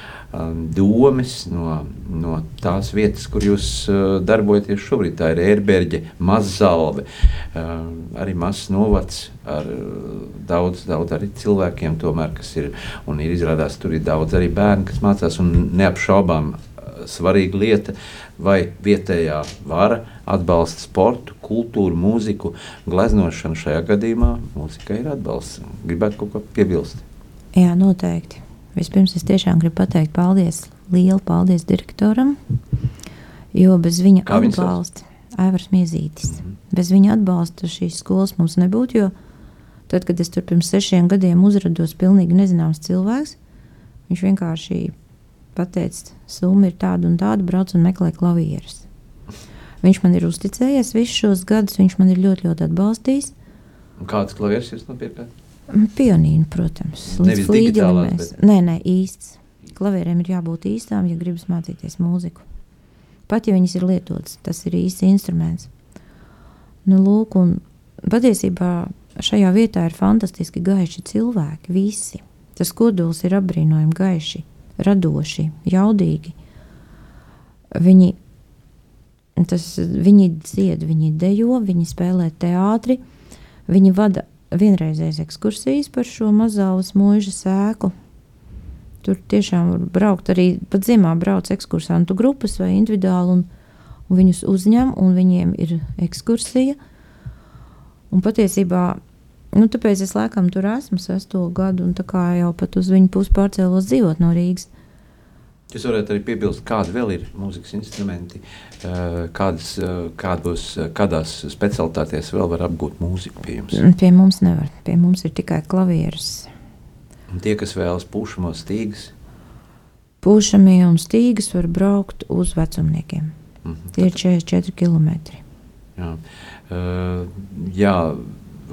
domes, no, no tās vietas, kur jūs uh, darbojaties šobrīd. Tā ir ērberģe, Mazalve, uh, arī mazs novads ar uh, daudz, daudz arī cilvēkiem, tomēr, kas ir, un ir izrādās, tur ir daudz arī bērni, kas mācās, un neapšaubām uh, svarīga lieta, vai vietējā vara atbalsta sportu, kultūru, mūziku, gleznošanu šajā gadījumā. Mūzika ir atbalsts. Gribētu kaut ko piebilst. Jā, noteikti. Vispirms es tiešām gribu pateikt paldies, lielu paldies direktoram, jo bez viņa Kā atbalsta, Aivars Miezītis, bez viņa atbalsta šīs skolas mums nebūtu, jo tad, kad es tur pirms sešiem gadiem uzrados pilnīgi nezināms cilvēks, viņš vienkārši pateica, summa ir tāda un tāda, brauc un meklē klavierus. Viņš man ir uzticējies visus šos gadus, viņš man ir ļoti, ļoti atbalstījis. Un Kāds klavieris jūs nopirkat? Pionīnu, protams, Nevis līdz flīģelim mēs. bet- Nē, nē, īsts. Klavierēm ir jābūt īstām, ja gribas mācīties mūziku. Pat ja viņas ir lietotas, tas ir īsts instruments. Nu, lūk, un patiesībā šajā vietā ir fantastiski gaiši cilvēki, visi. Tas kodols ir apbrīnojami gaiši, radoši, jaudīgi. Viņi, tas, viņi dzied, viņi dejo, viņi spēlē teātri, viņi vada vienreizējas ekskursijas par šo mazālas mūža sēku. Tur tiešām var braukt arī pat ziemā brauc ekskursantu grupas vai individuāli, un, un viņus uzņem, un viņiem ir ekskursija. Un patiesībā, nu, tāpēc es laikam tur esmu sesto gadu, un tā kā jau pat uz viņu pusi pārcēlos dzīvot no Rīgas. Jūs varētu arī piebilst, kādi vēl ir mūzikas instrumenti, eh, kādas, eh, kādos, kādās specialitātēs vēl var apgūt mūziku pie jums. Pie mums nevar, pie mums ir tikai klavieres. Un tie, kas vēlas pūšamos stīgas, Pūšamie un stīgas var braukt uz vecumniekiem. mhm, Tie ir 44 km. jā. Eh, jā,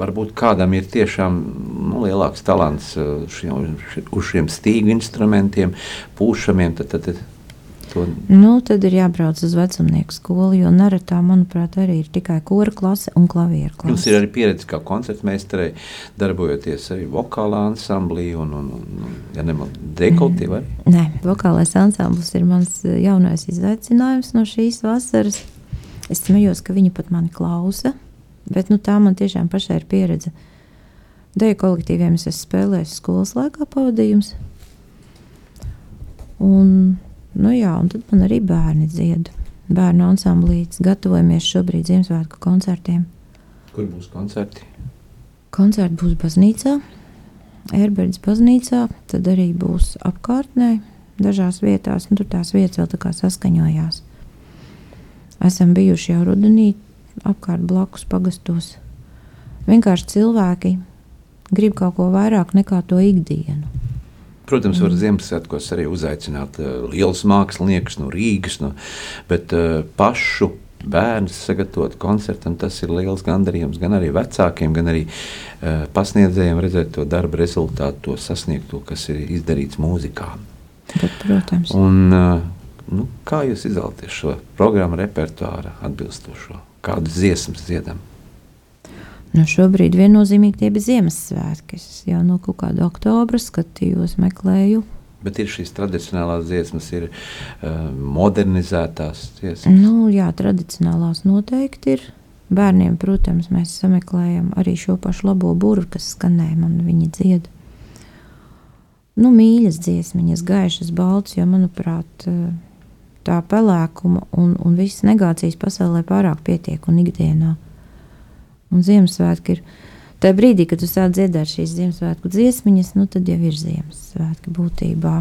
varbūt kādam ir tiešām nu, lielāks talants eh, šiem, uz šiem stīgu instrumentiem, pūšamiem, tad, tad, tad to Nu, tad ir jābrauc uz vecumnieku skolu, jo Naratā, manuprāt, arī ir tikai kora klase un klavieru klase. Jums ir arī pieredze kā koncertmeistarei, darbojoties arī vokālā ansamblī un, un, un ja nemaldos, dekoltīvi. Mm. Nē, vokālais ansamblis ir mans eh, jaunais izaicinājums no šīs vasaras. Es smējos, ka viņi pat mani klausa, bet nu, tā man tiešām pašai ir pieredze. Deju kolektīviem es esmu spēlējis skolas laikā pavadījums. Un, nu jā, un tad man arī bērni dzied. Bērnu ansamblīts, gatavojamies šobrīd Ziemassvētku koncertiem. Kur būs koncerti? Koncerti būs baznīcā, Erberģis baznīcā, tad arī būs apkārtnē, dažās vietās, un tur tās vietas vēl tā kā saskaņojās. Esam bijuši jau rudenī apkārt blakus pagastos. Vienkārši cilvēki grib kaut ko vairāk nekā to ikdienu. Protams, var Ziemassvētkos arī uzaicināt uh, lielus māksliniekus no Rīgas, no, bet uh, pašu bērnus sagatavot koncertam, tas ir liels gandarījums gan arī vecākiem, gan arī uh, pasniedzējiem redzēt to darba rezultātu, to sasniegto, kas ir izdarīts mūzikā. Bet, protams. Un, uh, nu, kā jūs izvēlaties šo programmu repertuāru atbilstošo? Kādas dziesmas dziedam? Nu, šobrīd viennozīmīgi tie bija Ziemassvētki. Es jau no kaut kāda oktobra skatījos, meklēju. Bet ir šīs tradicionālās dziesmas, ir uh, modernizētās dziesmas. Nu, jā, tradicionālās noteikti ir. Bērniem, protams, mēs sameklējam arī šo pašu labo burbuļu, kas skanēja man, viņa dzied. Nu, mīļas dziesmiņas, gaišas, balts, jo, manuprāt, eh, tā pelēkuma un, un visas negācijas pasaulē pārāk pietiek un ikdienā. Un Ziemassvētki ir tajā brīdī, kad tu sāc dziedāt šīs Ziemassvētku dziesmiņas, nu, tad jau ir Ziemassvētki būtībā.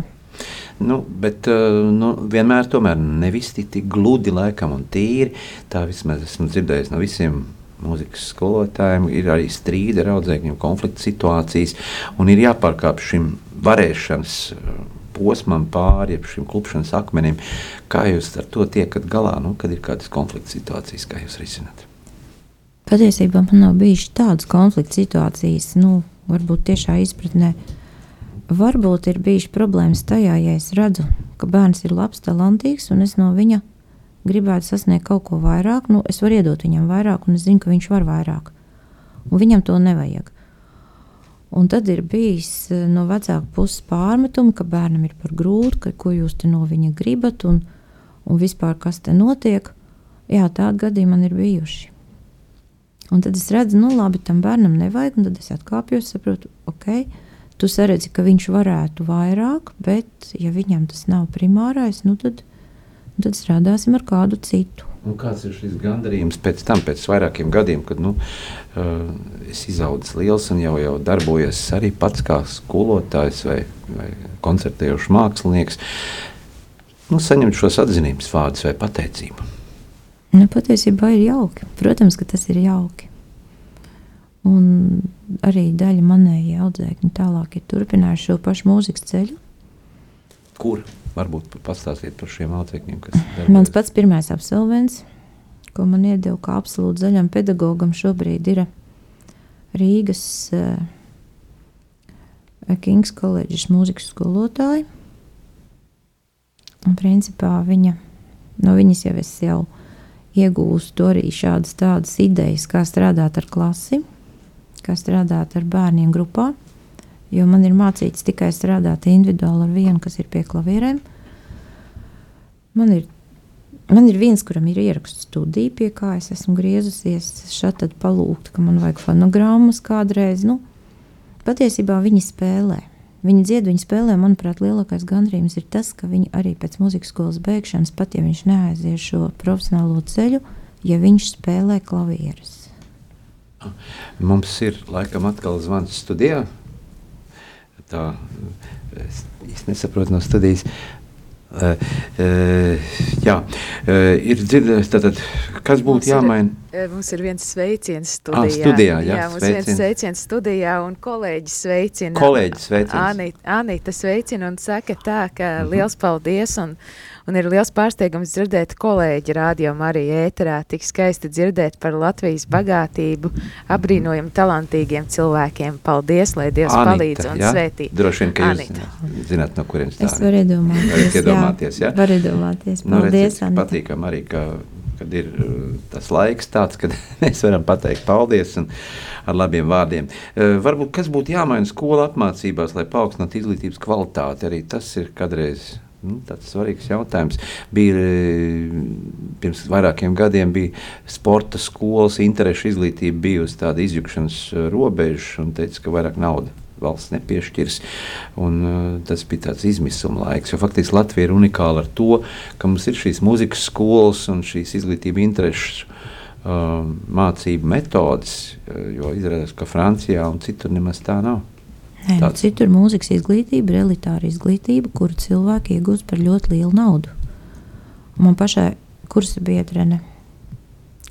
Nu, bet uh, nu, vienmēr tomēr nevis tik, tik gludi laikam un tīri. Tā vismaz esmu dzirdējis no visiem mūzikas skolotājiem. Ir arī strīdi ar audzēkņiem, konflikta situācijas un ir jāpārkāp šim varēšanas uh, posmam pāri, jeb šim klupšanas akmenim. Kā jūs ar to tiekat galā, nu, kad ir kādas konflikta situācijas, kā jūs risināt? Patiesībā man nav bijušas tādas konflikta situācijas, nu, varbūt tiešā izpratnē. Varbūt ir bijušas problēmas tajā, ja es redzu, ka bērns ir labs, talantīgs, un es no viņa gribētu sasniegt kaut ko vairāk. Nu, es varu iedot viņam vairāk, un es zinu, ka viņš var vairāk. Un viņam to nevajag. Un tad ir bijis eh, no vecāka puses pārmetumi, ka bērnam ir par grūtu, ka ko jūs no viņa gribat, un, un vispār kas te notiek. Jā, tādi gadījumi man ir bijuši. Un tad es redzu, nu, labi, tam bērnam nevajag, un tad es atkāpjos, saprotu, ok, tu saredzi, ka viņš varētu vairāk, bet, ja viņam tas nav primārais, nu, tad, tad strādāsim ar kādu citu. Un kāds ir šis gandarījums pēc tam, pēc vairākiem gadiem, kad nu, uh, es izaugu liels un jau, jau darbojos arī pats kā skolotājs vai, vai koncertējošs mākslinieks, nu, saņemt šos atzinības vārdus vai pateicību? Nu, patiesībā ir jauki. Protams, ka tas ir jauki. Un arī daļa manējie audzēkņi tālāk ir turpinājuši šo pašu mūzikas ceļu. Kur? Varbūt pastāstiet par šiem audzēkņiem, kas darbojas. Mans pats pirmais absolvents, ko man iedeva kā absolūti zaļam pedagogam, šobrīd ir Rīgas uh, Kings koledžas mūzikas skolotāja. Un principā viņa, no viņas jau es jau iegūstu arī šādas tādas idejas, kā strādāt ar klasi, kā strādāt ar bērniem grupā. Jo man ir mācīts tikai strādāt individuāli ar vienu, kas ir pie klavierēm. Man ir, man ir viens, kuram ir ierakstu studija, pie kā es esmu griezusies. Šādi tad palūgt, ka man vajag fonogrammas kādreiz. Nu, patiesībā viņi spēlē. Viņa dzied, viņa spēlē, manuprāt, lielākais gandrījums ir tas, ka viņi arī pēc muzikas skolas beigšanas, pat ja viņš neaizies šo profesionālo ceļu, ja viņš spēlē klavierus. Mums ir laikam atkal zvans studijā. Tā īsti nesaprotu no studijas. Uh, uh, jā, uh, ir dzirdējis, tātad, kas būtu mums jāmaina? Ir, mums ir viens sveiciens studijā. Ah, studijā jā, jā, mums ir viens sveiciens studijā un kolēģis sveicina. Kolēģis sveiciens. Anita, Anita sveicina un saka tā, ka mm -hmm. liels paldies un Un ir liels pārsteigums dzirdēt kolēģi rādījumu arī ēterā, tik skaisti dzirdēt par Latvijas bagātību, apbrīnojam talantīgiem cilvēkiem. Paldies, lai Dievs Anita, palīdz un ja? svētī. Droši vien, ka Anita. jūs zināt, no kurienes tā ir. Es varu iedomāties. Varat iedomāties, jā. jā? Var iedomāties. Nu, Paldies, nu, redz, patīkam arī, ka kad ir uh, tas laiks tāds, kad mēs varam pateikt paldies un ar labiem vārdiem. Uh, varbūt kas būtu jāmaina skola apmācībās, lai paaugstinātu izglītības kvalitāti, arī tas ir kādreiz Nu, tāds svarīgs jautājums. Bija e, pirms vairākiem gadiem bija sporta skolas, interešu izglītība bijusi tāda izjukšanas e, robeža un teica, ka vairāk naudas valsts nepiešķirs. Un, uh, tas bija tāds izmisuma laiks. Faktiski Latvija ir unikāla ar to, ka mums ir šīs muzikas skolas un šīs izglītība intereses. Uh, mācību metodes, jo izrādās, ka Francijā un citur nemaz tā nav. Nē, nu, citur mūzikas izglītība ir elitāra izglītība, kuru cilvēki iegūst par ļoti lielu naudu. Man pašai kursa biedrene,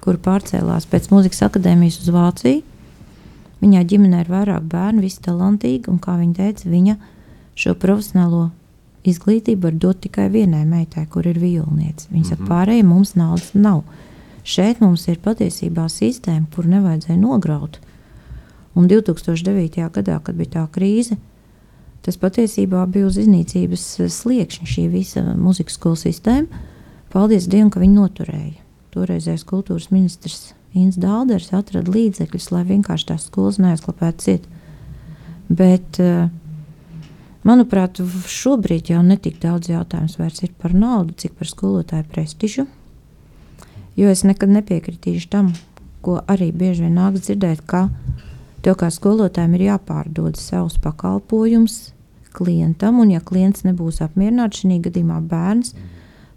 kur pārcēlās pēc mūzikas akadēmijas uz Vāciju, viņai ģimenē ir vairāk bērnu, visi talantīgi, un kā viņa teica, viņa šo profesionālo izglītību var dot tikai vienai meitai, kur ir violniece. Viņa saka, mm -hmm. pārējiem mums naudas nav. Šeit mums ir patiesībā sistēma, kur nevajadzēja nograut. Un 2009. gadā, kad bija tā krīze, tas patiesībā bija uz iznīcības sliekšņa šī visa muzikas skolas sistēma. Paldies Dievam, ka viņi noturēja. Toreizējais kultūras ministrs Inns Dālders atrada līdzekļus, lai vienkārši tās skolas neaizklapētu ciet. Bet, uh, manuprāt, šobrīd jau netik daudz jautājums vairs ir par naudu, cik par skolotāju prestižu. Jo es nekad nepiekritīšu tam, ko arī bieži vien nāks dzirdēt, ka tev kā skolotājiem ir jāpārdod savus pakalpojumus klientam, un ja klients nebūs apmierināts, šī gadījumā bērns,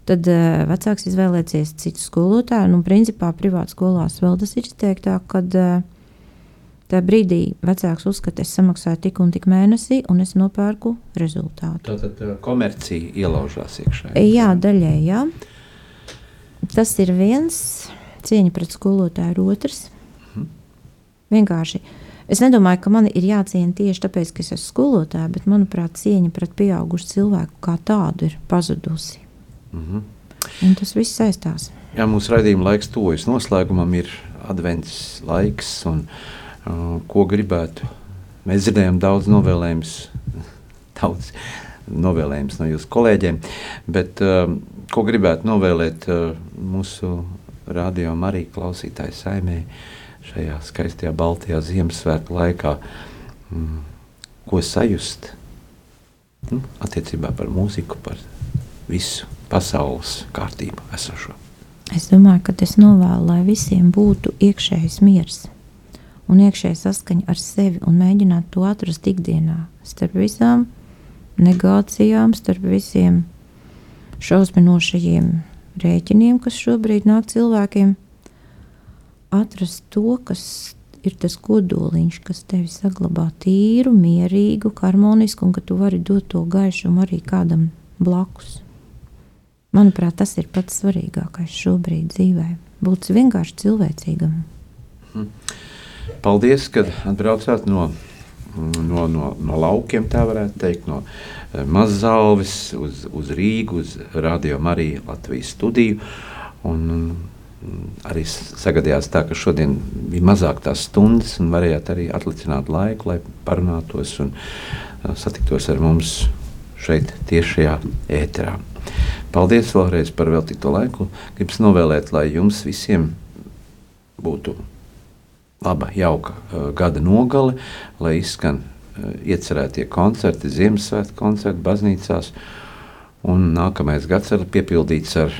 tad uh, vecāks izvēlēsies citu skolotāju. Un, principā, privātā skolās vēl tas ir izteiktāk, kad uh, tajā brīdī vecāks uzskata, es samaksāju tik un tik mēnesī, un es nopērku rezultātu. Tātad uh, komercija ielaužās iekšā. Jā, daļai, jā. Tas ir viens, cieņa pret skolotāju ir otrs. Mhm. Vienkārši. Es nedomāju, ka man ir jāciena tieši tāpēc, ka es esmu skolotāja, bet manuprāt, cieņa pret pieaugušu cilvēku kā tādu ir pazudusi. Mhm. Un tas viss saistās. Jā, mūsu raidījuma laiks tuvojas noslēgumam, ir advents laiks, un uh, ko gribētu. Mēs dzirdējām daudz novēlējumus, daudz novēlējumus no jūsu kolēģiem, bet uh, ko gribētu novēlēt uh, mūsu radio Marija klausītāju saimē šajā skaistajā Baltijā Ziemassvētku laikā, mm, ko sajust nu, attiecībā par mūziku, par visu pasaules kārtību esošo. Es domāju, ka es novēlu, lai visiem būtu iekšējs miers un iekšēja saskaņa ar sevi un mēģināt to atrast ikdienā starp visām negācijām, starp visiem šausminošajiem rēķiniem, kas šobrīd nāk cilvēkiem. Atrast to, kas ir tas kodoliņš, kas tevi saglabā tīru, mierīgu, harmonisku, un ka tu vari dot to gaišumu arī kādam blakus. Manuprāt, tas ir pats svarīgākais šobrīd dzīvē. Būt vienkārši cilvēcīgam. Mhm. Paldies, ka atbraucāt no, no, no, no laukiem, tā varētu teikt, no eh, Mazalves uz, uz Rīgu, uz Radio Mariju Latvijas studiju. Un, arī sagadījās tā, ka šodien bija mazāk tās stundas, un varējāt arī atlicināt laiku, lai parunātos un satiktos ar mums šeit, tiešajā ēterā. Paldies vēlreiz par veltīto laiku. Gribu novēlēt, lai jums visiem būtu laba, jauka gada nogale, lai izskan iecerētie koncerti, Ziemassvētku koncerti baznīcās. Un nākamais gads ir piepildīts ar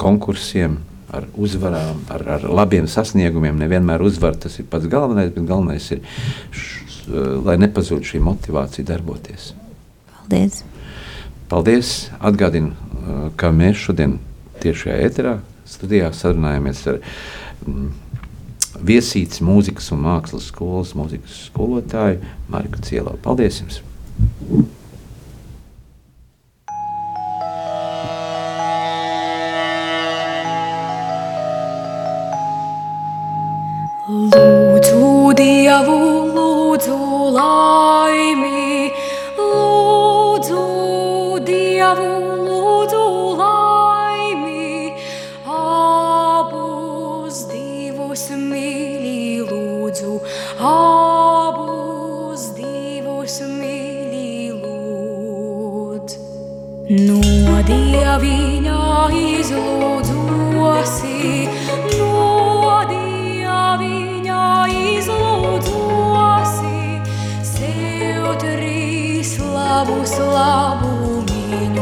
konkursiem, ar uzvarām, ar, ar labiem sasniegumiem. Nevienmēr uzvar tas ir pats galvenais, bet galvenais ir, š, lai nepazūd šī motivācija darboties. Paldies! Paldies! Atgādinu, ka mēs šodien tiešajā eterā studijā sarunājamies ar mm, viesītas mūzikas un mākslas skolas mūzikas skolotāju Marku Cielo. Paldies jums! Dievu, lūdzu laimi,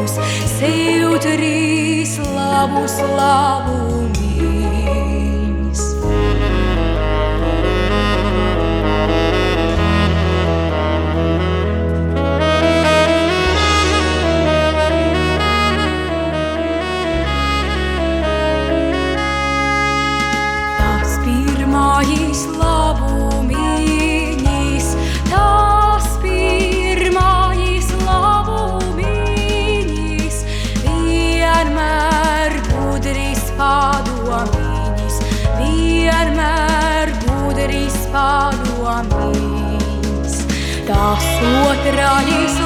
labus, sev trīs labus labumus. Tas otrais